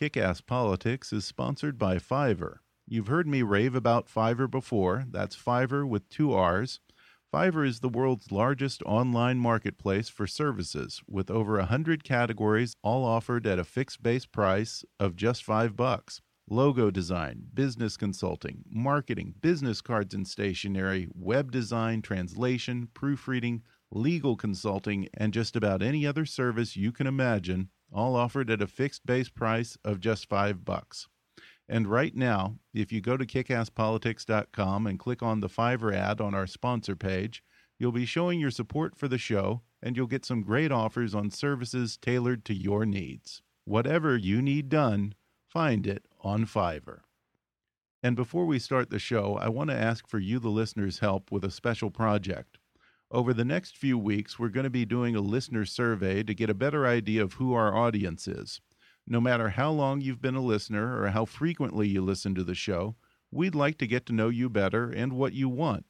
Kick Ass Politics is sponsored by Fiverr. You've heard me rave about Fiverr before. That's Fiverr with two R's. Fiverr is the world's largest online marketplace for services with over 100 categories all offered at a fixed base price of just 5 bucks. Logo design, business consulting, marketing, business cards and stationery, web design, translation, proofreading, legal consulting, and just about any other service you can imagine, all offered at a fixed base price of just 5 bucks. And right now, if you go to kickasspolitics.com and click on the Fiverr ad on our sponsor page, you'll be showing your support for the show and you'll get some great offers on services tailored to your needs. Whatever you need done, find it on Fiverr. And before we start the show, I want to ask for you, the listeners' help with a special project. Over the next few weeks, we're going to be doing a listener survey to get a better idea of who our audience is. No matter how long you've been a listener or how frequently you listen to the show, we'd like to get to know you better and what you want.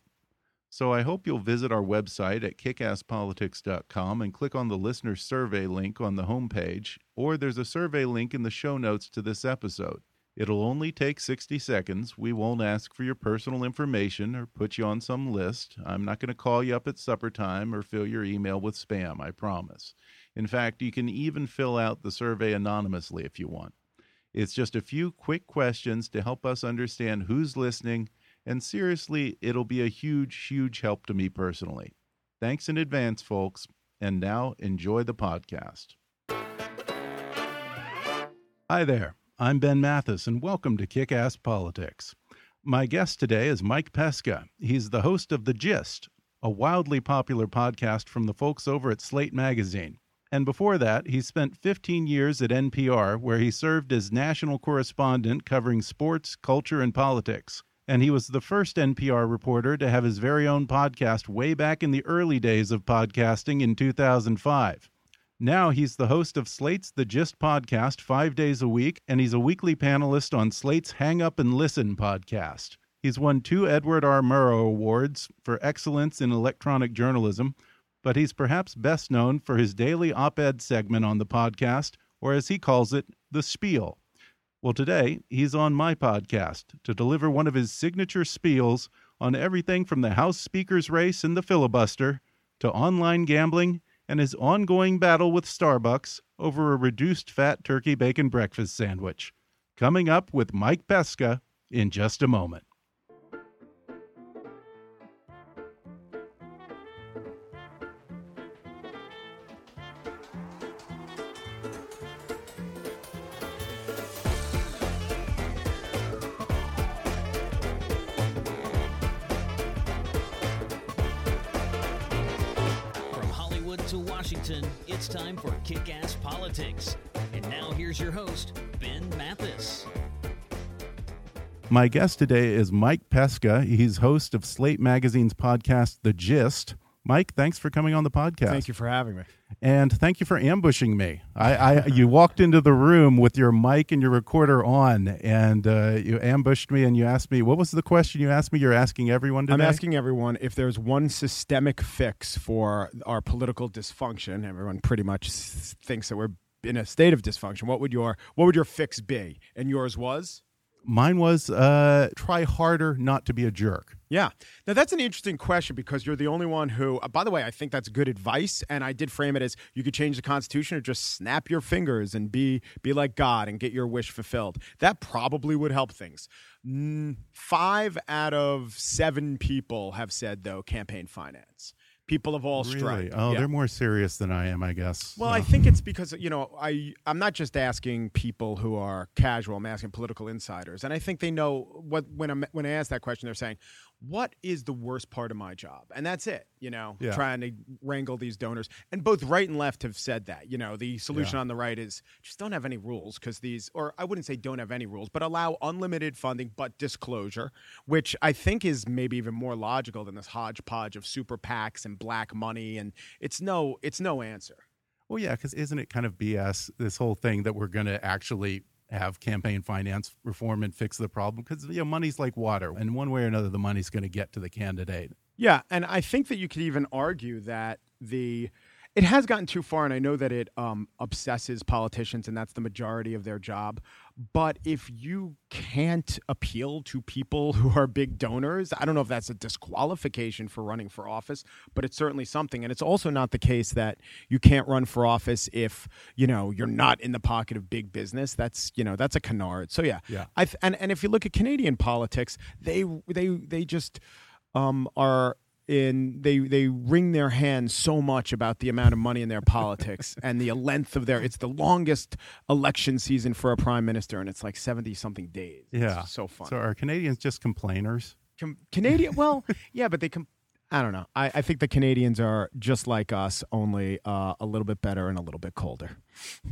So I hope you'll visit our website at kickasspolitics.com and click on the listener survey link on the homepage, or there's a survey link in the show notes to this episode. It'll only take 60 seconds. We won't ask for your personal information or put you on some list. I'm not going to call you up at supper time or fill your email with spam, I promise. In fact, you can even fill out the survey anonymously if you want. It's just a few quick questions to help us understand who's listening, and seriously, it'll be a huge, huge help to me personally. Thanks in advance, folks, and now enjoy the podcast. Hi there, I'm Ben Mathis, and welcome to Kick Ass Politics. My guest today is Mike Pesca. He's the host of The Gist, a wildly popular podcast from the folks over at Slate Magazine. And before that, he spent 15 years at NPR, where he served as national correspondent covering sports, culture, and politics. And he was the first NPR reporter to have his very own podcast way back in the early days of podcasting in 2005. Now he's the host of Slate's The Gist podcast five days a week, and he's a weekly panelist on Slate's Hang Up and Listen podcast. He's won two Edward R. Murrow Awards for excellence in electronic journalism, but he's perhaps best known for his daily op ed segment on the podcast, or as he calls it, The Spiel. Well, today he's on my podcast to deliver one of his signature spiels on everything from the House Speaker's race and the filibuster to online gambling and his ongoing battle with Starbucks over a reduced fat turkey bacon breakfast sandwich. Coming up with Mike Pesca in just a moment. It's time for Kick Ass Politics. And now here's your host, Ben Mathis. My guest today is Mike Pesca. He's host of Slate Magazine's podcast, The Gist. Mike, thanks for coming on the podcast. Thank you for having me. And thank you for ambushing me. I, I you walked into the room with your mic and your recorder on, and uh, you ambushed me and you asked me what was the question you asked me? You're asking everyone today. I'm asking everyone if there's one systemic fix for our political dysfunction. Everyone pretty much thinks that we're in a state of dysfunction. What would your what would your fix be? And yours was? Mine was uh, try harder not to be a jerk. Yeah. Now, that's an interesting question because you're the only one who, uh, by the way, I think that's good advice. And I did frame it as you could change the Constitution or just snap your fingers and be, be like God and get your wish fulfilled. That probably would help things. Mm, five out of seven people have said, though, campaign finance people of all stripes. Oh, Yeah. they're more serious than I am, I guess. Well, So- I think it's because you know I I'm not just asking people who are casual. I'm asking political insiders, and I think they know what when I when I ask that question, they're saying, "What is the worst part of my job?" And that's it. You know, Yeah. trying to wrangle these donors, and both right and left have said that. You know, the solution Yeah. on the right is just don't have any rules because these, or I wouldn't say don't have any rules, but allow unlimited funding but disclosure, which I think is maybe even more logical than this hodgepodge of super PACs and black money, and it's no it's no answer. Well, yeah, because isn't it kind of BS this whole thing that we're going to actually have campaign finance reform and fix the problem? Because you know, money's like water, and one way or another, the money's going to get to the candidate. Yeah, and I think that you could even argue that the it has gotten too far, and I know that it um, obsesses politicians, and that's the majority of their job. But if you can't appeal to people who are big donors, I don't know if that's a disqualification for running for office, but it's certainly something. And it's also not the case that you can't run for office if you know you're not in the pocket of big business. That's you know that's a canard. So yeah, Yeah. I th- and and if you look at Canadian politics, they they they just um, are in they they wring their hands so much about the amount of money in their politics and the length of their it's the longest election season for a prime minister and it's like 70 something days. It's Yeah, so fun. So are Canadians just complainers? Com- canadian well yeah but they com- i don't know. I, I think the canadians are just like us only uh, a little bit better and a little bit colder.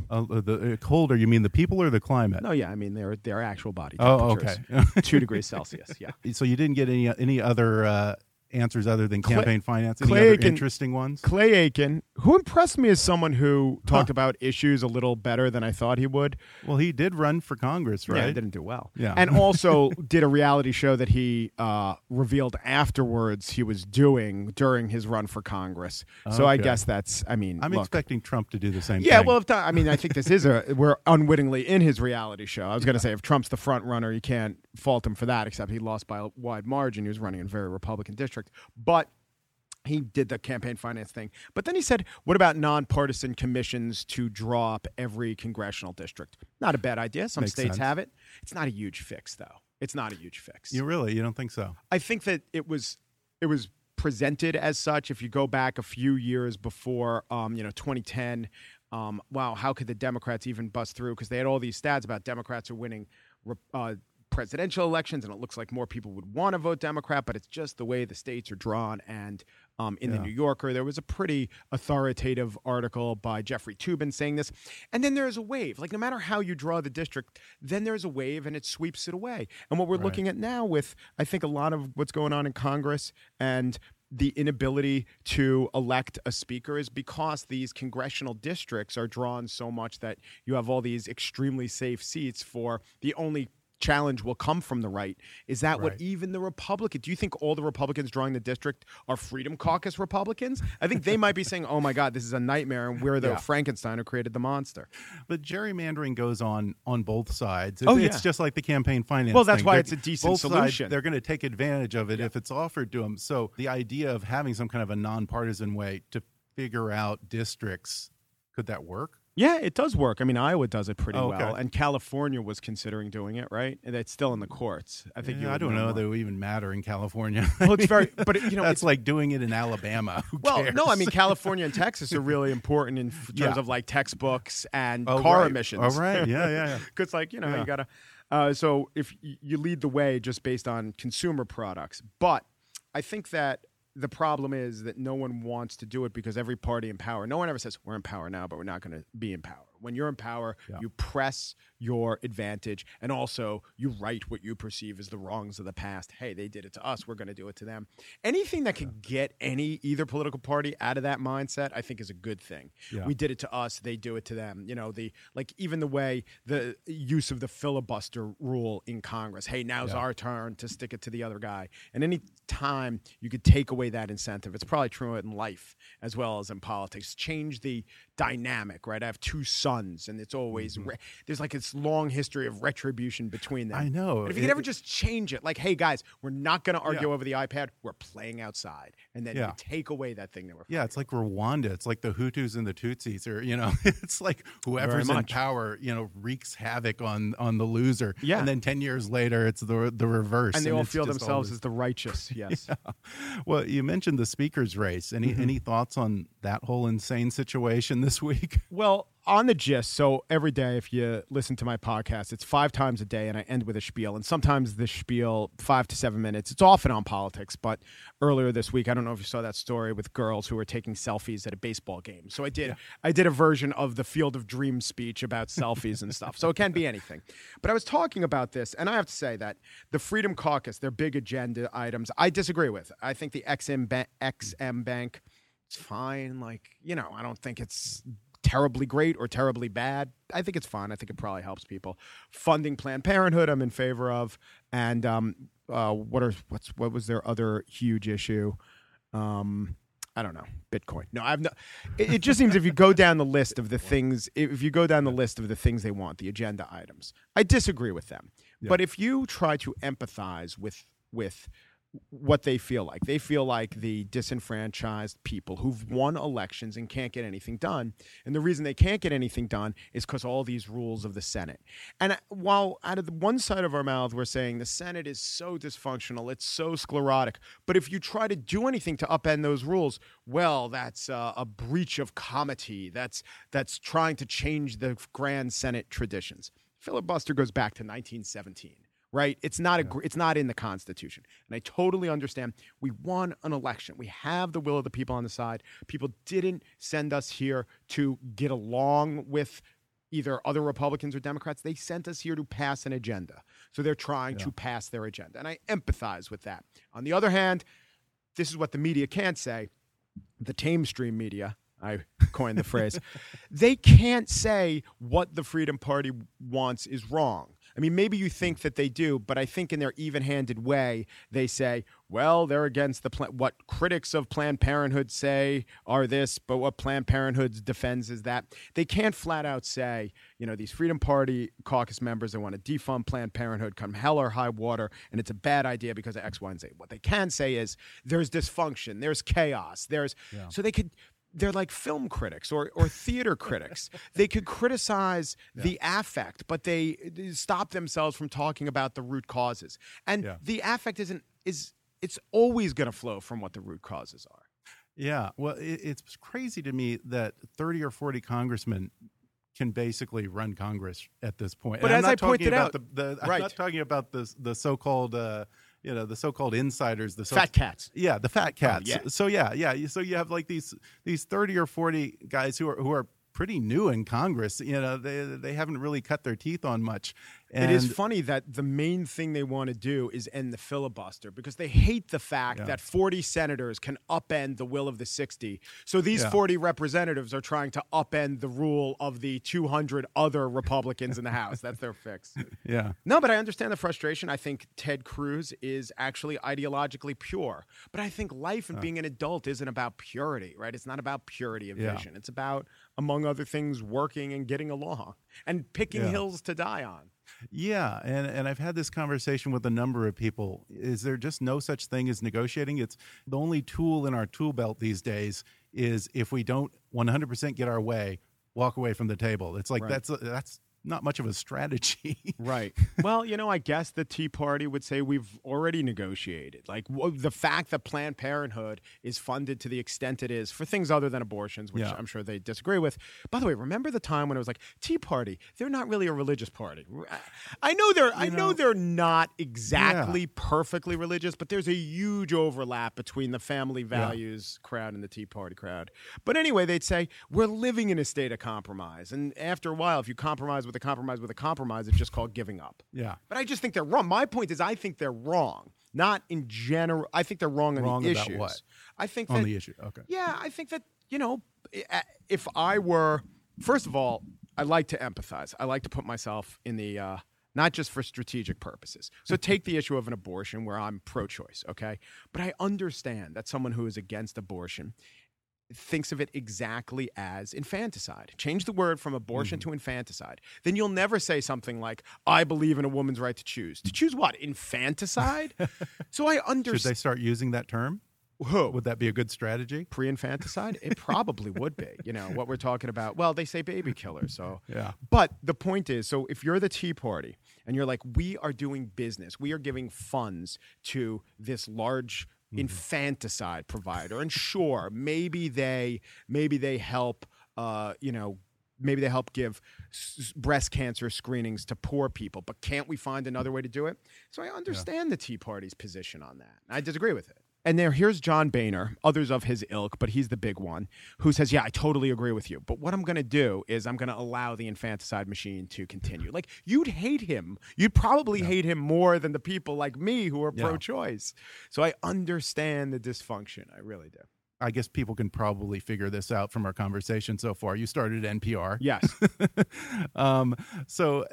Uh, the uh, colder, you mean the people or the climate? no yeah i mean their their actual body Oh, okay. two degrees celsius yeah. So you didn't get any any other uh, answers other than Clay- campaign finance? Any Clay other Aiken- interesting ones? Clay Aiken, who impressed me as someone who talked about issues a little better than I thought he would. Well, he did run for Congress, Yeah, he didn't do well. Yeah. and also did a reality show that he uh, revealed afterwards he was doing during his run for Congress. So I guess that's. I mean, I'm look. expecting Trump to do the same thing. Yeah, thing. well, if I mean, I think this is a we're unwittingly in his reality show. I was going to say if Trump's the front runner, you can't fault him for that. Except he lost by a wide margin. He was running in a very Republican district, but he did the campaign finance thing. But then he said, "What about nonpartisan commissions to draw up every congressional district? Not a bad idea. Some Makes states sense. have it. It's not a huge fix, though. It's not a huge fix. you really, you don't think so? I think that it was it was presented as such. If you go back a few years before, um, you know, 2010, um, wow, how could the Democrats even bust through? Because they had all these stats about Democrats are winning uh, presidential elections, and it looks like more people would want to vote Democrat. But it's just the way the states are drawn. And um, in the New Yorker, there was a pretty authoritative article by Jeffrey Toobin saying this. And then there's a wave. Like no matter how you draw the district, then there's a wave and it sweeps it away. And what we're Right. looking at now with I think a lot of what's going on in Congress and the inability to elect a speaker is because these congressional districts are drawn so much that you have all these extremely safe seats for the only challenge will come from the right. Is that what even the Republican? Do you think all the Republicans drawing the district are Freedom Caucus Republicans? I think they might be saying, "Oh my God, this is a nightmare," and we're the Yeah. Frankenstein who created the monster. But gerrymandering goes on on both sides. Oh, It's- yeah. It's just like the campaign finance. Well, that's thing. why They're- it's a decent both sides, solution. they're going to take advantage of it if it's offered to them. So the idea of having some kind of a nonpartisan way to figure out districts could that work? Yeah, it does work. I mean, Iowa does it pretty Oh, okay. well, and California was considering doing it, right? And it's still in the courts. I think Yeah, you. I don't know that it would even matter in California. Well, it's very, but it, you know, that's like doing it in Alabama. Who well, cares? no, I mean, California and Texas are really important in terms Yeah. of like textbooks and Oh, car right. emissions. Oh, right. Yeah, yeah, yeah. Because, like, you know, Yeah. you gotta. Uh, so if you lead the way just based on consumer products, but I think that the problem is that no one wants to do it because every party in power, no one ever says we're in power now, but we're not going to be in power. When you're in power, you press your advantage and also you right what you perceive as the wrongs of the past. Hey, they did it to us, we're going to do it to them. Anything that can get any either political party out of that mindset, I think is a good thing. Yeah. We did it to us, they do it to them. You know, the like even the way the use of the filibuster rule in Congress. Hey, now's Yeah. our turn to stick it to the other guy. And any time you could take away that incentive, it's probably true in life as well as in politics. Change the dynamic, right? I have two sons and it's always mm-hmm. re- there's like long history of retribution between them. I know. But if you could ever just change it, like, hey guys, we're not going to argue Yeah. over the iPad. We're playing outside, and then Yeah. take away that thing that we're. Yeah, it's like Rwanda. It's like the Hutus and the Tutsis, or you know, it's like whoever's in power, you know, wreaks havoc on on the loser. Yeah. and then ten years later, it's the the reverse, and they all it's feel themselves always- as the righteous. Yes. Well, you mentioned the speakers race. Any Mm-hmm. any thoughts on that whole insane situation this week? Well, on the gist, so every day, if you listen to my podcast, it's five times a day, and I end with a spiel. And sometimes the spiel, five to seven minutes, it's often on politics. But earlier this week, I don't know if you saw that story with girls who were taking selfies at a baseball game. So I did, I did a version of the Field of Dreams speech about selfies and stuff. So it can be anything. But I was talking about this, and I have to say that the Freedom Caucus, their big agenda items, I disagree with. I think the Ex-Im, ba- Ex-Im Bank it's fine. Like, you know, I don't think it's terribly great or terribly bad. I think it's fine. I think it probably helps people. Funding Planned Parenthood, I'm in favor of. And um, uh, what are what's what was their other huge issue? Um, I don't know. Bitcoin. No, I've no. It, it just seems if you go down the list of the things, if you go down the list of the things they want, the agenda items, I disagree with them. But if you try to empathize with with what they feel like. They feel like the disenfranchised people who've won elections and can't get anything done. And the reason they can't get anything done is because all these rules of the Senate. And uh, while out of the one side of our mouth, we're saying the Senate is so dysfunctional, it's so sclerotic. But if you try to do anything to upend those rules, well, that's a breach of comity. That's that's trying to change the grand Senate traditions. Filibuster goes back to 1917 right? It's not a gr it's not in the Constitution, and I totally understand. We won an election. We have the will of the people on the side. People didn't send us here to get along with either other Republicans or Democrats. They sent us here to pass an agenda. So they're trying to pass their agenda, and I empathize with that. On the other hand, this is what the media can't say. The tame stream media. I coined the phrase. They can't say what the Freedom Party wants is wrong. I mean, maybe you think that they do, but I think in their even-handed way, they say, "Well, they're against the plan- what critics of Planned Parenthood say are this, but what Planned Parenthood defends is that." They can't flat out say, you know, these Freedom Party caucus members they want to defund Planned Parenthood, come hell or high water, and it's a bad idea because of X, Y, and Z. What they can say is there's dysfunction, there's chaos, there's so they could they're like film critics or, or theater critics. They could criticize the affect, but they stop themselves from talking about the root causes. And Yeah. the affect isn't is it's always going to flow from what the root causes are. Yeah, well, it, it's crazy to me that thirty or forty congressmen can basically run Congress at this point. But And I'm as not I talking pointed about out- the, the I'm right. not talking about the the so-called uh, you know the so-called insiders, the so- Fat cats. Yeah, the fat oh, cats. yeah. So yeah, yeah. So you have like these these thirty or forty guys who are who are pretty new in Congress. You know, they they haven't really cut their teeth on much. And it is funny that the main thing they want to do is end the filibuster because they hate the fact Yeah. that 40 senators can upend the will of the 60. So these Yeah. 40 representatives are trying to upend the rule of the 200 other Republicans in the House. That's their fix. yeah. No, but I understand the frustration. I think Ted Cruz is actually ideologically pure. But I think life and being an adult isn't about purity, right? It's not about purity of Yeah. vision. It's about, among other things, working and getting along and picking hills to die on. Yeah, and and I've had this conversation with a number of people. Is there just no such thing as negotiating? It's the only tool in our tool belt these days is if we don't 100% get our way, walk away from the table. It's like Right. that's that's not much of a strategy. Right. well, you know, I guess the Tea Party would say we've already negotiated. Like w- the fact that Planned Parenthood is funded to the extent it is for things other than abortions, which Yeah. I'm sure they disagree with. By the way, remember the time when it was like Tea Party? They're not really a religious party. I know they're. I know, know- they're not exactly perfectly religious, but there's a huge overlap between the family values crowd and the Tea Party crowd. But anyway, they'd say we're living in a state of compromise, and after a while, if you compromise with a compromise with a compromise, it's just called giving up. yeah. But I just think they're wrong. My point is, I think they're wrong. Not in general. I think they're wrong on Wrong the about issues. what? I think On that, the issue. Okay. Yeah, I think that you know, if I were, first of all, I like to empathize. I like to put myself in the. Uh, not just for strategic purposes. So take the issue of an abortion where I'm pro choice, okay? But I understand that someone who is against abortion thinks of it exactly as infanticide. Change the word from abortion mm-hmm. to infanticide. Then you'll never say something like, I believe in a woman's right to choose. To choose what? Infanticide? so I understand. Should they start using that term? Who? Would that be a good strategy? Pre-infanticide? It probably would be. You know what we're talking about. Well, they say baby killer, so Yeah. But the point is, so if you're the Tea Party and you're like, we are doing business, we are giving funds to this large infanticide provider, and sure, maybe they maybe they help, uh, you know. Maybe they help give s- breast cancer screenings to poor people, but can't we find another way to do it? So I understand the Tea Party's position on that. I disagree with it. And there, here's John Boehner, others of his ilk, but he's the big one, who says, "Yeah, I totally agree with you. But what I'm going to do is I'm going to allow the infanticide machine to continue. Like you'd hate him. You'd probably hate him more than the people like me who are Yeah. pro-choice. So I understand the dysfunction. I really do. I guess people can probably figure this out from our conversation so far. You started NPR. Yes. um, so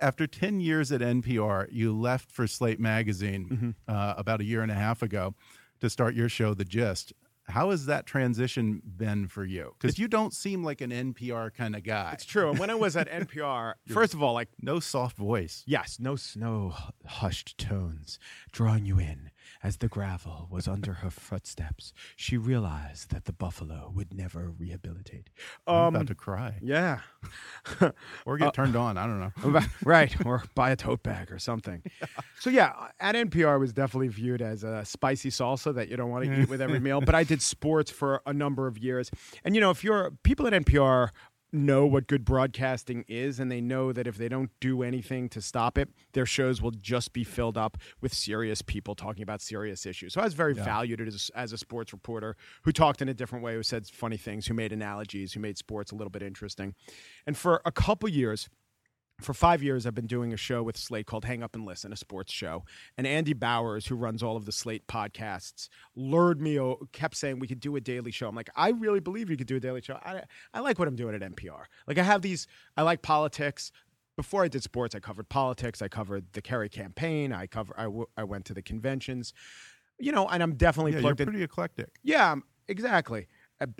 after 10 years at NPR, you left for Slate Magazine Mm-hmm. uh, about a year and a half ago to start your show, The Gist. How has that transition been for you? Because you don't seem like an NPR kind of guy. it's true. And when I was at NPR, first of all, like No soft voice. Yes, no snow hushed tones, drawing you in. As the gravel was under her footsteps, she realized that the buffalo would never rehabilitate. I'm Um, about to cry yeah, or get turned on. I don't know. right, or buy a tote bag or something. So yeah, at NPR was definitely viewed as a spicy salsa that you don't want to eat with every meal. But I did sports for a number of years, and you know, if you're people at NPR know what good broadcasting is and they know that if they don't do anything to stop it their shows will just be filled up with serious people talking about serious issues. So i was very valued as, as a sports reporter who talked in a different way who said funny things who made analogies who made sports a little bit interesting. And for a couple years for five years, I've been doing a show with Slate called Hang Up and Listen, a sports show. And Andy Bowers, who runs all of the Slate podcasts, lured me, kept saying we could do a daily show. I'm like, I really believe you could do a daily show. I, I like what I'm doing at NPR. Like, I have these, I like politics. Before I did sports, I covered politics. I covered the Kerry campaign. I cover. I, w- I went to the conventions. You know, and I'm definitely Yeah, you're plugged in. pretty eclectic. Yeah, exactly.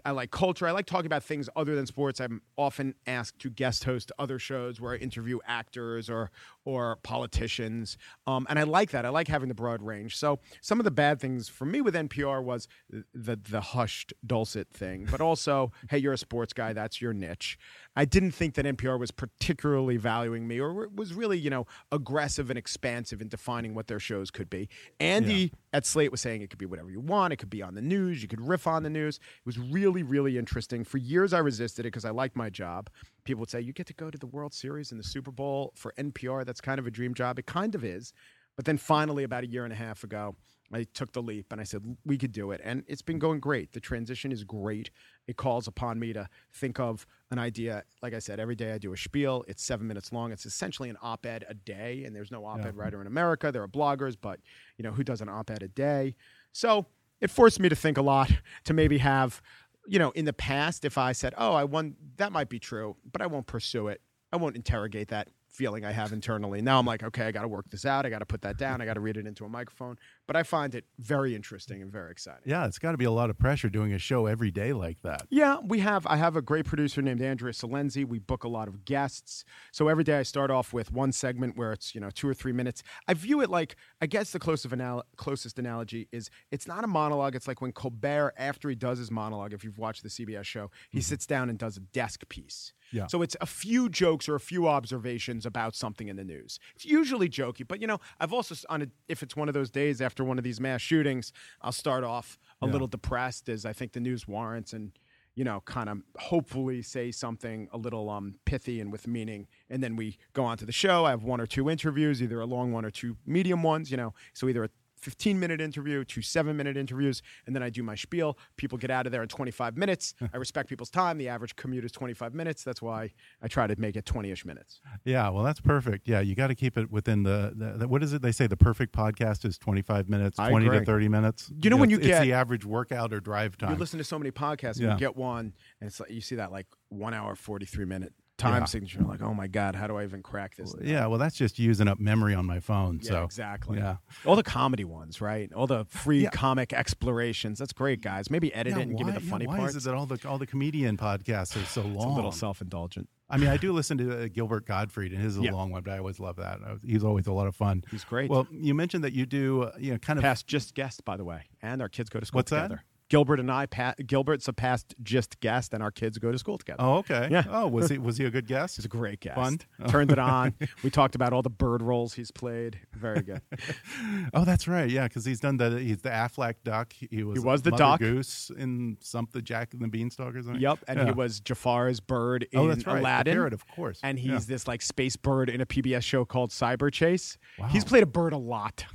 I, like culture. I like talking about things other than sports. I'm often asked to guest host other shows where I interview actors or or politicians, um, and I like that. I like having the broad range. So some of the bad things for me with NPR was the the hushed dulcet thing, but also, hey, you're a sports guy. That's your niche. I didn't think that NPR was particularly valuing me or was really, you know, aggressive and expansive in defining what their shows could be. Andy at Slate was saying it could be whatever you want. It could be on the news. You could riff on the news. It was really, really interesting. For years, I resisted it because I liked my job. People would say, You get to go to the World Series and the Super Bowl for NPR. That's kind of a dream job. It kind of is. But then finally, about a year and a half ago, I took the leap and I said, we could do it. And it's been going great. The transition is great. It calls upon me to think of an idea. Like I said, every day I do a spiel. It's seven minutes long. It's essentially an op ed a day. And there's no op ed writer in America. There are bloggers, but, you know, who does an op ed a day? So it forced me to think a lot to maybe have, you know, in the past, if I said, oh, I won, that might be true, but I won't pursue it. I won't interrogate that feeling I have internally. Now I'm like, okay, I got to work this out. I got to put that down. I got to read it into a microphone. But I find it very interesting and very exciting. Yeah, it's got to be a lot of pressure doing a show every day like that. Yeah, we have. I have a great producer named Andrea Silenzi. We book a lot of guests. So every day I start off with one segment where it's you know two or three minutes. I view it like I guess the closest anal- closest analogy is it's not a monologue. It's like when Colbert, after he does his monologue, if you've watched the CBS show, he mm-hmm. sits down and does a desk piece. Yeah. So it's a few jokes or a few observations about something in the news. It's usually jokey, but you know, I've also on a, if it's one of those days after one of these mass shootings, I'll start off a little depressed as I think the news warrants and you know, kind of hopefully say something a little um, pithy and with meaning. And then we go on to the show. I have one or two interviews, either a long one or two medium ones, you know. So either a 15 minute interview, to seven minute interviews, and then I do my spiel. People get out of there in 25 minutes. I respect people's time. The average commute is 25 minutes. That's why I try to make it 20 ish minutes. Yeah, well, that's perfect. Yeah, you got to keep it within the, the, the- what is it they say? The perfect podcast is twenty five minutes, I twenty agree. to thirty minutes. You know when you it's, get- it's the average workout or drive time. You listen to so many podcasts, and Yeah. you get one, and it's like you see that like one hour, 43 minute time Yeah. signature. You're like, oh my god, how do I even crack this? Yeah, well, that's just using up memory on my phone. Yeah, so exactly. Yeah. All the comedy ones, right? All the free Yeah. comic explorations. That's great, guys. Maybe edit Yeah, it and give me why- the yeah, funny why parts. is it that all the all the comedian podcasts are so it's a long? little self-indulgent. I mean, I do listen to uh, Gilbert Gottfried, and his is a long one, but I always love that. Uh, He's always a lot of fun. He's great. Well, you mentioned that you do, uh, you know, kind of past just guest, by the way, and our kids go to school What's that? Gilbert and I, pa- Gilbert's a past Gist guest, and our kids go to school together. Oh, okay. Yeah. Oh, was he was he a good guest? He's a great guest. Fun? Turned it on. We talked about all the bird roles he's played. Very good. Oh, that's right. Yeah, because he's done the he's the Aflac duck. He was He was the duck. Goose in something Jack and the Beanstalk or something. yep. And Yeah. he was Jafar's bird in Oh, that's right. the Aladdin. parrot, of course. and he's Yeah. this like space bird in a PBS show called Cyberchase. Wow. He's played a bird a lot.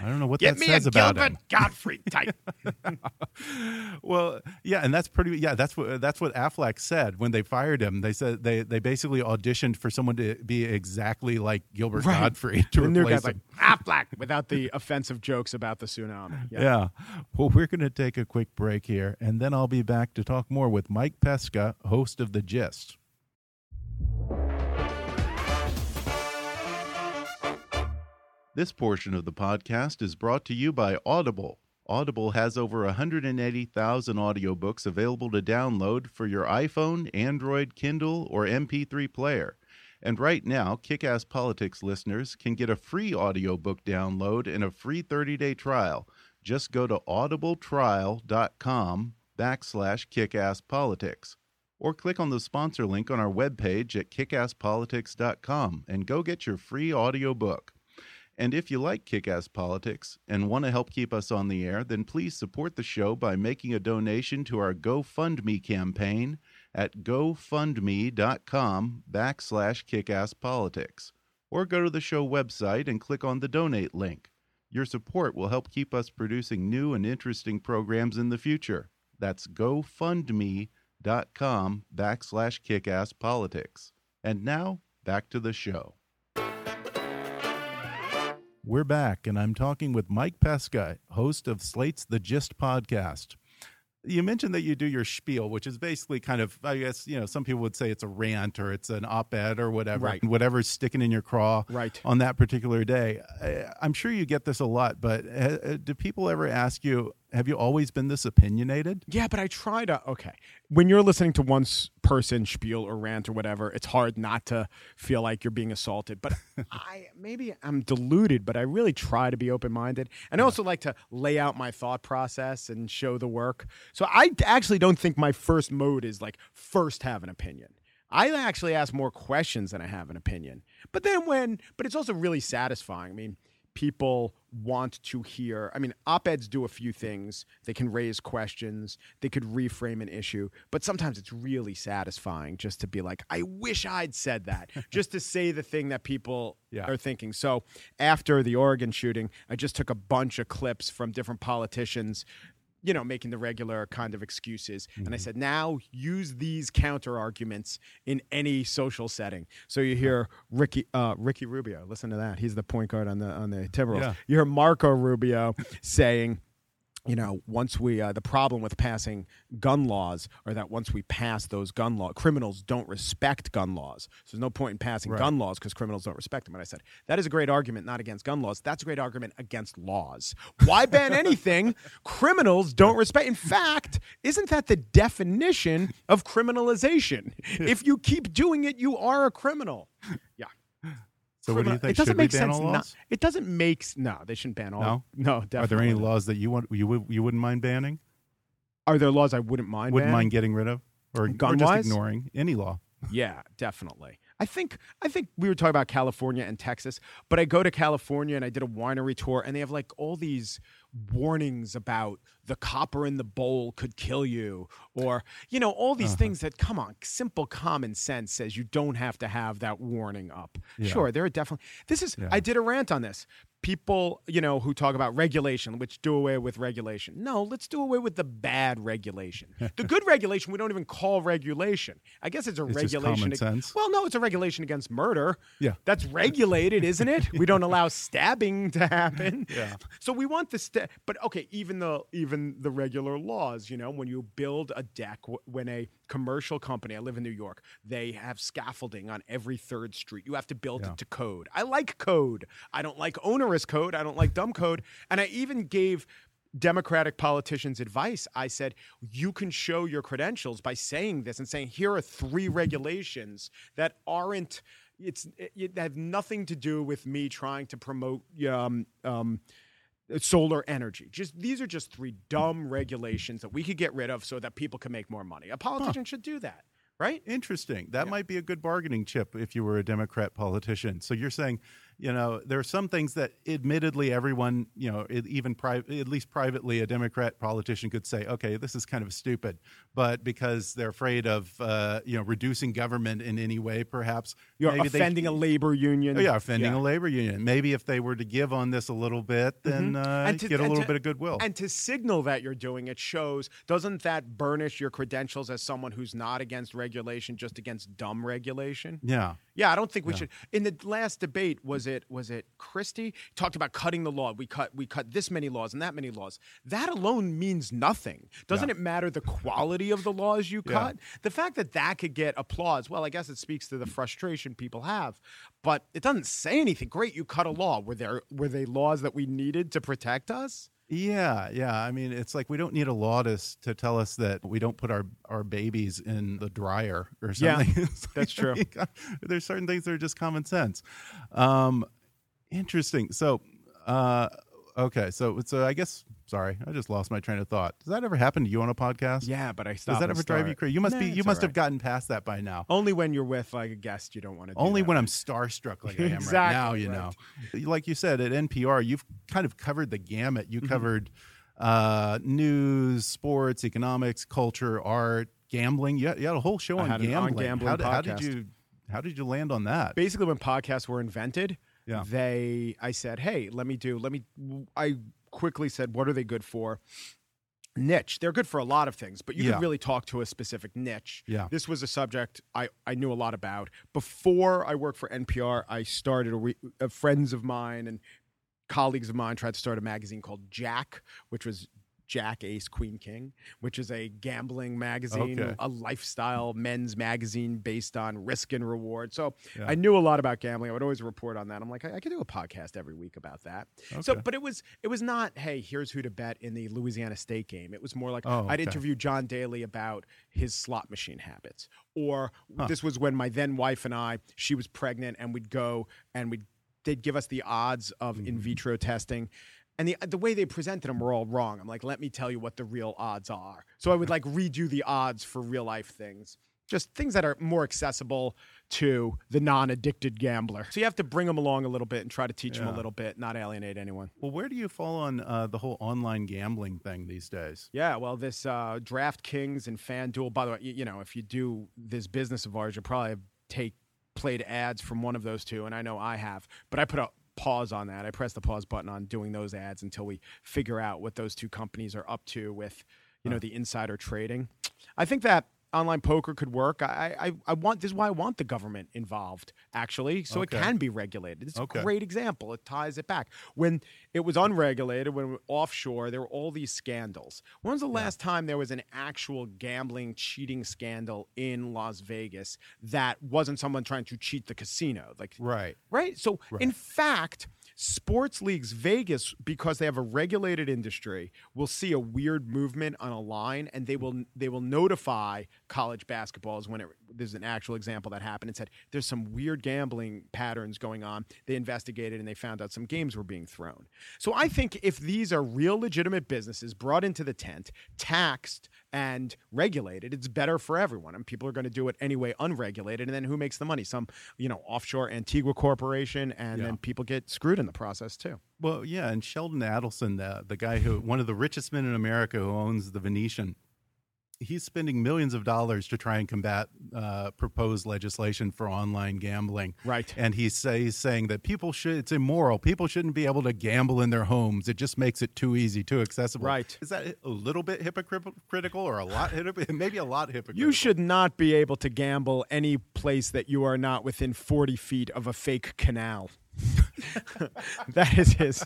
I don't know what Get that me says a about Gilbert him. Gottfried type. Well, yeah, and that's pretty. Yeah, that's what that's what Aflac said when they fired him. They said they they basically auditioned for someone to be exactly like Gilbert Right. Gottfried to new replace guy's like. Aflac without the offensive jokes about the tsunami. Yeah. Well, we're going to take a quick break here, and then I'll be back to talk more with Mike Pesca, host of The Gist. This portion of the podcast is brought to you by Audible. Audible has over 180,000 audiobooks available to download for your iPhone, Android, Kindle, or MP3 player. And right now, Kick-Ass Politics listeners can get a free audiobook download and a free 30-day trial. Just go to audibletrial.com backslash kickasspolitics or click on the sponsor link on our webpage at kickasspolitics.com and go get your free audiobook. And if you like Kick Ass Politics and want to help keep us on the air, then please support the show by making a donation to our GoFundMe campaign at gofundme.com backslash kickasspolitics. Or go to the show website and click on the donate link. Your support will help keep us producing new and interesting programs in the future. That's gofundme.com backslash kickasspolitics. And now, back to the show. We're back, and I'm talking with Mike Pesca, host of Slate's The Gist podcast. You mentioned that you do your spiel, which is basically kind of, I guess, you know, some people would say it's a rant or it's an op ed or whatever, Right. whatever's sticking in your craw Right. on that particular day. I, I'm sure you get this a lot, but uh, uh, do people ever ask you, have you always been this opinionated? Yeah, but I try to. Okay, when you're listening to one person spiel or rant or whatever, it's hard not to feel like you're being assaulted. But I maybe I'm deluded, but I really try to be open minded, and I also like to lay out my thought process and show the work. So I actually don't think my first mode is like first have an opinion. I actually ask more questions than I have an opinion. But then when, but it's also really satisfying. I mean, people want to hear. I mean, op eds do a few things. They can raise questions, they could reframe an issue, but sometimes it's really satisfying just to be like, I wish I'd said that, just to say the thing that people Yeah. are thinking. So after the Oregon shooting, I just took a bunch of clips from different politicians. You know, making the regular kind of excuses. And I said, now use these counter arguments in any social setting. So you hear Ricky uh, Ricky Rubio. Listen to that. He's the point guard on the on the Timberwolves. Yeah. You hear Marco Rubio saying, you know, once we uh, the problem with passing gun laws are that once we pass those gun laws, criminals don't respect gun laws. So there's no point in passing Right. gun laws because criminals don't respect them. And I said that is a great argument, not against gun laws. That's a great argument against laws. Why ban anything criminals don't respect? In fact, isn't that the definition of criminalization? If you keep doing it, you are a criminal. Yeah. So, what do you think? It doesn't Should we make ban sense. it doesn't make no. They shouldn't ban all. No? no. Definitely. Are there any laws that you want you would you wouldn't mind banning? Are there laws I wouldn't mind? Wouldn't banning? mind getting rid of, or, or just ignoring any law? Yeah, definitely. I think I think we were talking about California and Texas, but I go to California and I did a winery tour and they have like all these warnings about the copper in the bowl could kill you or you know all Uh-huh. these things that come on simple common sense says you don't have to have that warning up. Yeah. Sure, there are definitely This is Yeah. I did a rant on this. People, you know, who talk about regulation, which do away with regulation. No, let's do away with the bad regulation. the good regulation we don't even call regulation. I guess it's a It's just regulation common ag- sense. well, no, it's a regulation against murder. Yeah. That's regulated, isn't it? We don't allow stabbing to happen. Yeah. So we want the sta- but okay, even the even the regular laws, you know, when you build a deck when a commercial company. I live in New York. They have scaffolding on every third street. You have to build Yeah. it to code. I like code. I don't like onerous code. I don't like dumb code. And I even gave Democratic politicians advice. I said, you can show your credentials by saying this and saying, here are three regulations that aren't, it's, it, that have nothing to do with me trying to promote um, um, solar energy. Just these are just three dumb regulations that we could get rid of so that people can make more money. A politician should do that, right? Interesting. That might be a good bargaining chip if you were a Democrat politician. So you're saying, you know, there are some things that admittedly everyone, you know, even pri- at least privately, a Democrat politician could say, okay, this is kind of stupid. But because they're afraid of, uh, you know, reducing government in any way, perhaps You're maybe they- offending a labor union. Oh, yeah, offending Yeah. a labor union. Maybe if they were to give on this a little bit, then uh, Mm-hmm. And to- get a little to- bit of goodwill. And to signal that you're doing it shows, doesn't that burnish your credentials as someone who's not against regulation, just against dumb regulation? yeah. Yeah, I don't think we should. In the last debate, was it was it Christie talked about cutting the law? We cut we cut this many laws and that many laws. That alone means nothing. Doesn't Yeah. it matter the quality of the laws you Yeah. cut? The fact that that could get applause, well, I guess it speaks to the frustration people have, but it doesn't say anything. Great, you cut a law. Were there were they laws that we needed to protect us? Yeah, yeah. I mean, it's like we don't need a law to, to tell us that we don't put our, our babies in the dryer or Yeah, something. It's that's true. There's certain things that are just common sense. Um, interesting. So, uh, okay. So, so I guess, sorry, I just lost my train of thought. Does that ever happen to you on a podcast? Yeah, but I Does that ever drive you crazy? You must Nah, be. You must all have gotten past that by now. Only when you're with like a guest, you don't want to. Do Only when I'm starstruck like I am right now, you right. know. Like you said at NPR, you've kind of covered the gamut. Mm-hmm. You covered uh, news, sports, economics, culture, art, gambling. You had, you had a whole show on gambling. on-gambling how, did, how did you how did you land on that? basically when podcasts were invented Yeah. they i said hey let me do let me i quickly said what are they good for niche they're good for a lot of things but you Yeah. can really talk to a specific niche Yeah. this was a subject i, I knew a lot about before i worked for npr i started a, re, uh friends of mine and colleagues of mine tried to start a magazine called jack which was Jack Ace Queen King, which is a gambling magazine, Okay. a lifestyle men's magazine based on risk and reward. So Yeah. I knew a lot about gambling. I would always report on that. I'm like, I, I could do a podcast every week about that. So, but it was it was not, hey, here's who to bet in the Louisiana State game. It was more like Oh, I'd interview John Daly about his slot machine habits, or this was when my then wife and I, she was pregnant, and we'd go and we'd they'd give us the odds of Mm-hmm. in vitro testing. And the the way they presented them were all wrong. I'm like, let me tell you what the real odds are. So I would like redo the odds for real life things, just things that are more accessible to the non-addicted gambler. So you have to bring them along a little bit and try to teach them a little bit, not alienate anyone. well, where do you fall on uh, the whole online gambling thing these days? Yeah, well, this uh, DraftKings and FanDuel. By the way, you, you know, if you do this business of ours, you'll probably take played ads from one of those two, and I know I have. But I put a pause on that. I press the pause button on doing those ads until we figure out what those two companies are up to with, you know, the insider trading. I think that online poker could work. I, I, I want this is why I want the government involved actually, so Okay. it can be regulated. It's Okay. a great example. It ties it back. When it was unregulated, when offshore, there were all these scandals. When was the last time there was an actual gambling cheating scandal in Las Vegas that wasn't someone trying to cheat the casino? Like Right. Right. So, in fact, sports leagues, Vegas, because they have a regulated industry, will see a weird movement on a line, and they will they will notify college basketballs when it, there's an actual example that happened and said there's some weird gambling patterns going on. They investigated and they found out some games were being thrown. So I think if these are real legitimate businesses brought into the tent, taxed and regulated, it's better for everyone. And people are going to do it anyway, unregulated. And then who makes the money? Some, you know, offshore Antigua corporation, and Yeah. then people get screwed in the process too. Well, yeah, and Sheldon Adelson, the the guy who one of the richest men in America who owns the Venetian, he's spending millions of dollars to try and combat uh, proposed legislation for online gambling. Right. And he's, say, he's saying that people should it's immoral. People shouldn't be able to gamble in their homes. It just makes it too easy, too accessible. Right. Is that a little bit hypocritical or a lot maybe a lot hypocritical? You should not be able to gamble any place that you are not within 40 feet of a fake canal. that is his.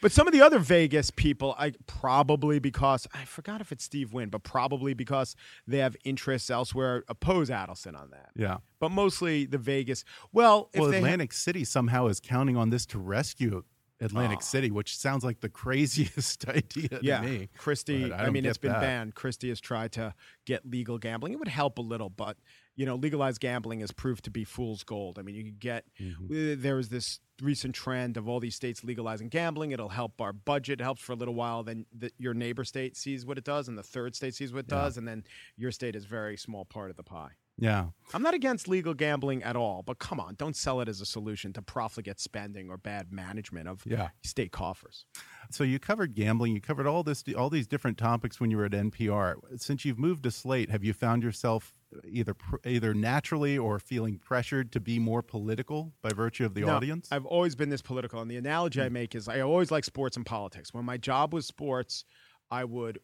But some of the other Vegas people, I probably because I forgot if it's Steve Wynn, but probably because they have interests elsewhere, oppose Adelson on that. Yeah. But mostly the Vegas. Well, if well, ha- Atlantic City somehow is counting on this to rescue Atlantic Oh. City, which sounds like the craziest idea yeah, to me. Christie. I I, mean, it's been that. banned. Christie has tried to get legal gambling. It would help a little, but you know, legalized gambling has proved to be fool's gold. I mean, you could get Mm-hmm. uh, there was this recent trend of all these states legalizing gambling. It'll help our budget. It helps for a little while. Then the, your neighbor state sees what it does, and the third state sees what it Yeah. does, and then your state is a very small part of the pie. Yeah. I'm not against legal gambling at all, but come on, don't sell it as a solution to profligate spending or bad management of Yeah. state coffers. So you covered gambling, you covered all this all these different topics when you were at NPR. Since you've moved to Slate, have you found yourself either either naturally or feeling pressured to be more political by virtue of the No, audience? I've always been this political, and the analogy I hmm. make is I always like sports and politics. When my job was sports, I would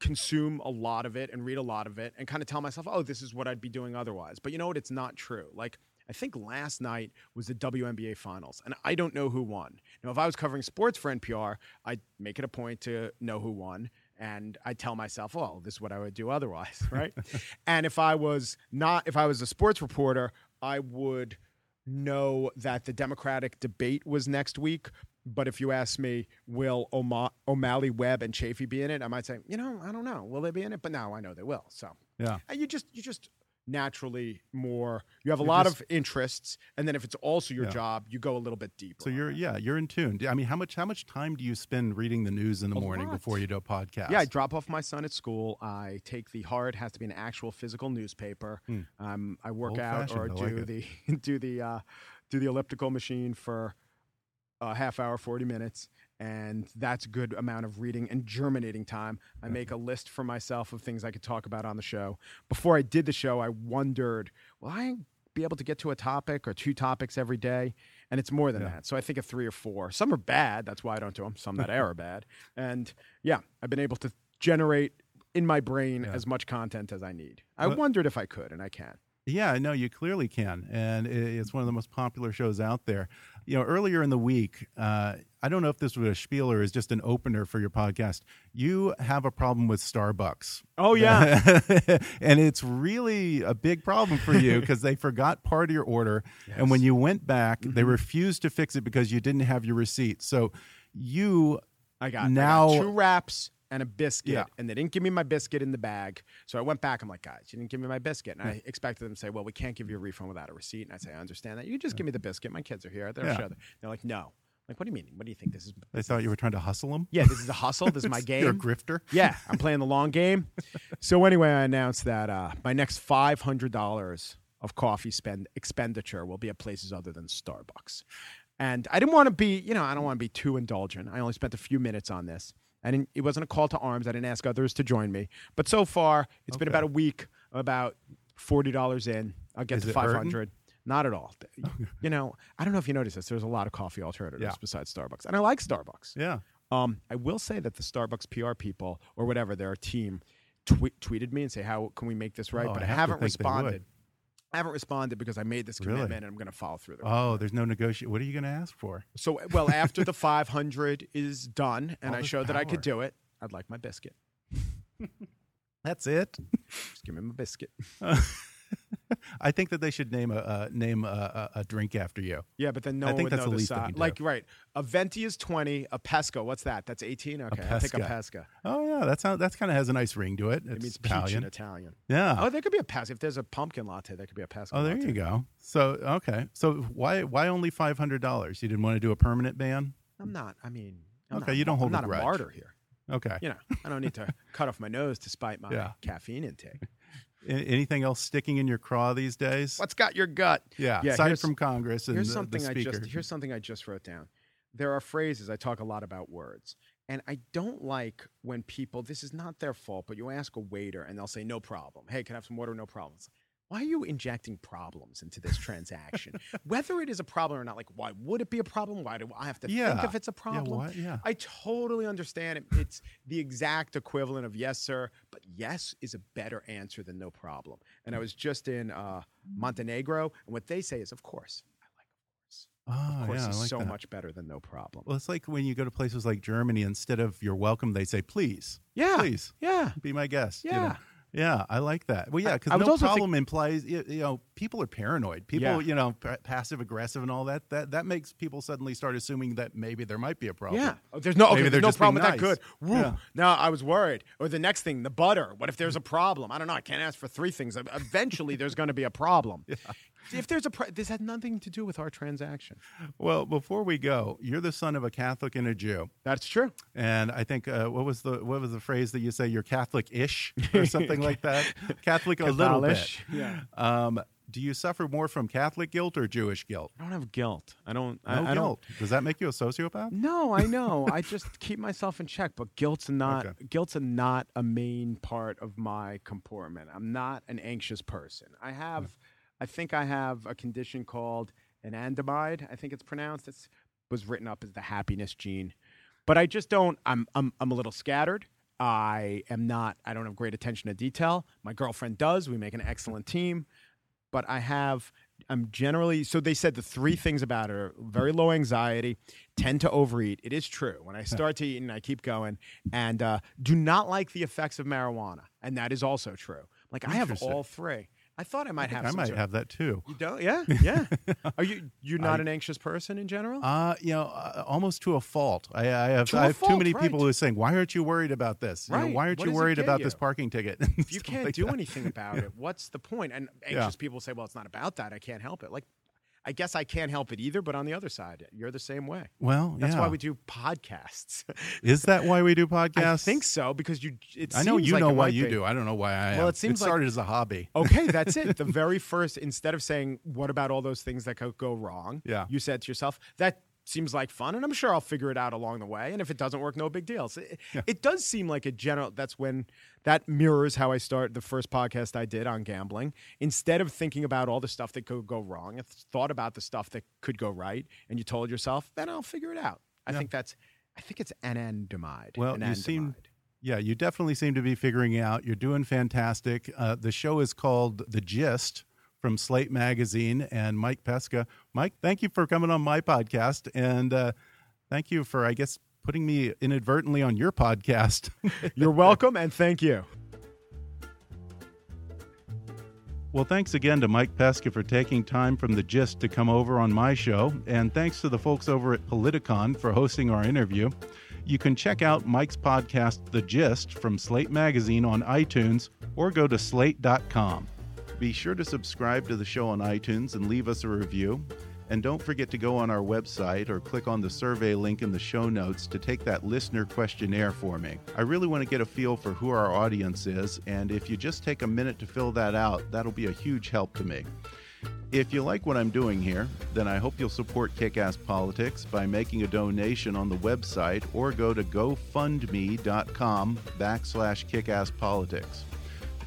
consume a lot of it and read a lot of it and kind of tell myself, oh, this is what I'd be doing otherwise. But you know what? It's not true. Like, I think last night was the WNBA finals, and I don't know who won. Now, if I was covering sports for NPR, I'd make it a point to know who won. And I tell myself, well, this is what I would do otherwise, right? and if I was not, if I was a sports reporter, I would know that the Democratic debate was next week. But if you ask me, will O'Ma- O'Malley, Webb, and Chafee be in it? I might say, you know, I don't know. Will they be in it? But now I know they will. So yeah. and you just you just naturally more you have a You're lot just- of interests, and then if it's also your Yeah. job, you go a little bit deeper. So you're yeah, you're in tune. I mean, how much how much time do you spend reading the news in the A morning lot. before you do a podcast? Yeah, I drop off my son at school. I take the hard has to be an actual physical newspaper. Hmm. Um, I work out or I do like the do the uh, do the elliptical machine for a half hour, forty minutes, and that's a good amount of reading and germinating time. I make a list for myself of things I could talk about on the show. Before I did the show, I wondered, will I be able to get to a topic or two topics every day? And it's more than Yeah. that. So I think of three or four. Some are bad. That's why I don't do them. Some that are bad. And yeah, I've been able to generate in my brain Yeah. as much content as I need. I Well- wondered if I could, and I can. Yeah, no, you clearly can, and it's one of the most popular shows out there. You know, earlier in the week, uh, I don't know if this was a spiel or is just an opener for your podcast. You have a problem with Starbucks. Oh yeah, and it's really a big problem for you because they forgot part of your order, and when you went back, they Mhm. refused to fix it because you didn't have your receipt. So you I got Now- I got two wraps and a biscuit, Yeah. and they didn't give me my biscuit in the bag. So I went back. I'm like, guys, you didn't give me my biscuit, and I expected them to say, well, we can't give you a refund without a receipt. And I say, I understand that. You just give me the biscuit. My kids are here. They're Yeah. They're like, no. Like, what do you mean? What do you think this is? they thought you were trying to hustle them. Yeah, this is a hustle. This is my game. You're a grifter. Yeah, I'm playing the long game. So anyway, I announced that uh, my next five hundred dollars of coffee spend expenditure will be at places other than Starbucks. And I didn't want to be, you know, I don't want to be too indulgent. I only spent a few minutes on this. I didn't, it wasn't a call to arms. I didn't ask others to join me. But so far, it's been about a week, about forty dollars in. I'll get Is to five hundred. Not at all. You know, I don't know if you noticed this. There's a lot of coffee alternatives Yeah. besides Starbucks, and I like Starbucks. Yeah. Um, I will say that the Starbucks PR people or whatever their team tweet, tweeted me and say, "How can we make this right?" Oh, but I I, have haven't think they would. responded. I haven't responded because I made this Really? commitment and I'm going to follow through. The Oh, there's no negotiation. What are you going to ask for? so well after the 500 is done and All I show that I could do it, I'd like my biscuit. That's it. Just give me my biscuit. I think that they should name a uh, name a, a, a drink after you. Yeah, but then no I one think would that's know the least they size. can do. Like right, a venti is 20, a pesca, what's that? That's 18. Okay, I'll take a pesca. Oh yeah, that sounds that's kind of has a nice ring to it. It It's means peach in Italian. Italian. Yeah. Oh, there could be a pesca. If there's a pumpkin latte, there could be a pesca. Oh, there latte. you go. So okay, so why why only five hundred dollars? You didn't want to do a permanent ban? I'm not. I mean, I'm Okay, not, you don't hold I'm a not grudge. a martyr here. Okay. You know, I don't need to cut off my nose to spite my Yeah. caffeine intake. A- Anything else sticking in your craw these days? What's got your gut? yeah, Yeah, aside from Congress and Here's the, something the I speaker. just here's something I just wrote down. There are phrases I talk a lot about words, and I don't like when people. This is not their fault, but you ask a waiter and they'll say no problem. Hey, can I have some water? No problem. It's like, why are you injecting problems into this transaction? Whether it is a problem or not, like why would it be a problem? Why do I have to think if it's a problem? Yeah, yeah. I totally understand it. It's the exact equivalent of yes, sir, but yes is a better answer than no problem. And I was just in uh, Montenegro, and what they say is, of course. I like, of course. Oh, of course, yeah, is like so that. much better than no problem. Well, it's like when you go to places like Germany, instead of you're welcome, they say, please, yeah, please yeah, be my guest. you know? Yeah. I like that. Well, yeah, because no problem implies you, you know people are paranoid. People, Yeah. you know, p- passive aggressive and all that. That that makes people suddenly start assuming that maybe there might be a problem. Yeah. Oh, there's no okay, Maybe there's no problem with that. nice. Good. Woo. Yeah. Now I was worried. Or the next thing, the butter. What if there's a problem? I don't know. I can't ask for three things. Eventually, there's going to be a problem. If there's a, pro- this had nothing to do with our transaction. Well, before we go, you're the son of a Catholic and a Jew, That's true. and I think uh, what was the what was the phrase that you say? You're Catholic-ish or something like that. Catholic a little bit. Yeah. Um, do you suffer more from Catholic guilt or Jewish guilt? I don't have guilt. I don't. No I, I don't. guilt. Does that make you a sociopath? No, I know. I just keep myself in check, but guilt's not Okay. guilt's a not a main part of my comportment. I'm not an anxious person. I have I think I have a condition called anandamide, I think it's pronounced. It was written up as the happiness gene. But I just don't I'm I'm I'm a little scattered. I am not I don't have great attention to detail. My girlfriend does. We make an excellent team. But I have I'm generally so they said the three things about her very low anxiety, tend to overeat. It is true. When I start to eat and I keep going, and uh, do not like the effects of marijuana, and that is also true. Like I have all three. I thought I might have. I might sort- have that too. You don't? Yeah, yeah. Are you? You're not I- an anxious person in general? Uh, you know, uh, almost to a fault. I, I have, I have too fault, many people who are saying, "Why aren't you worried about this? You know, Right. why aren't What you worried about this parking ticket?" if you can't do anything about it, what's the point? And Yeah. anxious people say, "Well, it's not about that. I can't help it." Like, I guess I can't help it either. But on the other side, you're the same way. Well, That's yeah. why we do podcasts. Is that why we do podcasts? I think so because you. It I know you like know why you be. do. I don't know why I. Well, am. it seems like- started as a hobby. Okay, that's it. The very first, instead of saying, What about all those things that could go wrong? Yeah. You said to yourself, That seems like fun, and I'm sure I'll figure it out along the way. And if it doesn't work, no big deal. So it, it does seem like a general, that's when that mirrors how I start the first podcast I did on gambling. Instead of thinking about all the stuff that could go wrong, I thought about the stuff that could go right, and you told yourself, Then I'll figure it out. I think that's, I think it's anandamide. Well, you seem. Yeah, you definitely seem to be figuring out. You're doing fantastic. Uh, the show is called The Gist from Slate Magazine and Mike Pesca. Mike, thank you for coming on my podcast. And uh, thank you for, I guess, putting me inadvertently on your podcast. You're welcome, and thank you. Well, thanks again to Mike Pesca for taking time from the gist to come over on my show, and thanks to the folks over at Politicon for hosting our interview. You can check out Mike's podcast, The Gist, from Slate Magazine on iTunes or go to slate.com. Be sure to subscribe to the show on iTunes and leave us a review. And don't forget to go on our website or click on the survey link in the show notes to take that listener questionnaire for me. I really want to get a feel for who our audience is, and if you just take a minute to fill that out, that'll be a huge help to me. If you like what I'm doing here, then I hope you'll support Kickass Politics by making a donation on the website or go to gofundme.com backslash kickasspolitics.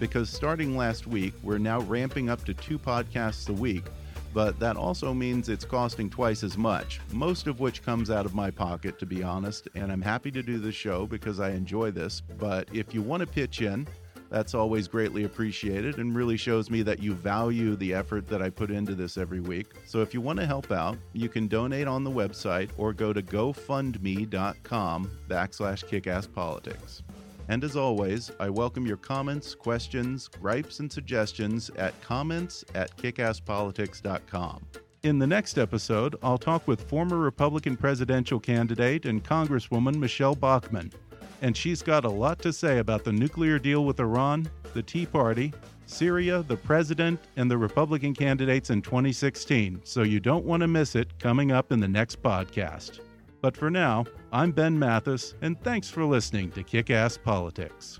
Because starting last week, we're now ramping up to two podcasts a week, but that also means it's costing twice as much, most of which comes out of my pocket, to be honest, and I'm happy to do this show because I enjoy this. But if you want to pitch in, that's always greatly appreciated and really shows me that you value the effort that I put into this every week. So if you want to help out, you can donate on the website or go to gofundme.com backslash kickasspolitics. And as always, I welcome your comments, questions, gripes, and suggestions at comments at kickasspolitics.com. In the next episode, I'll talk with former Republican presidential candidate and Congresswoman Michele Bachmann. And she's got a lot to say about the nuclear deal with Iran, the Tea Party, Syria, the president, and the Republican candidates in 2016. So you don't want to miss it coming up in the next podcast. But for now, I'm Ben Mathis, and thanks for listening to Kick Ass Politics.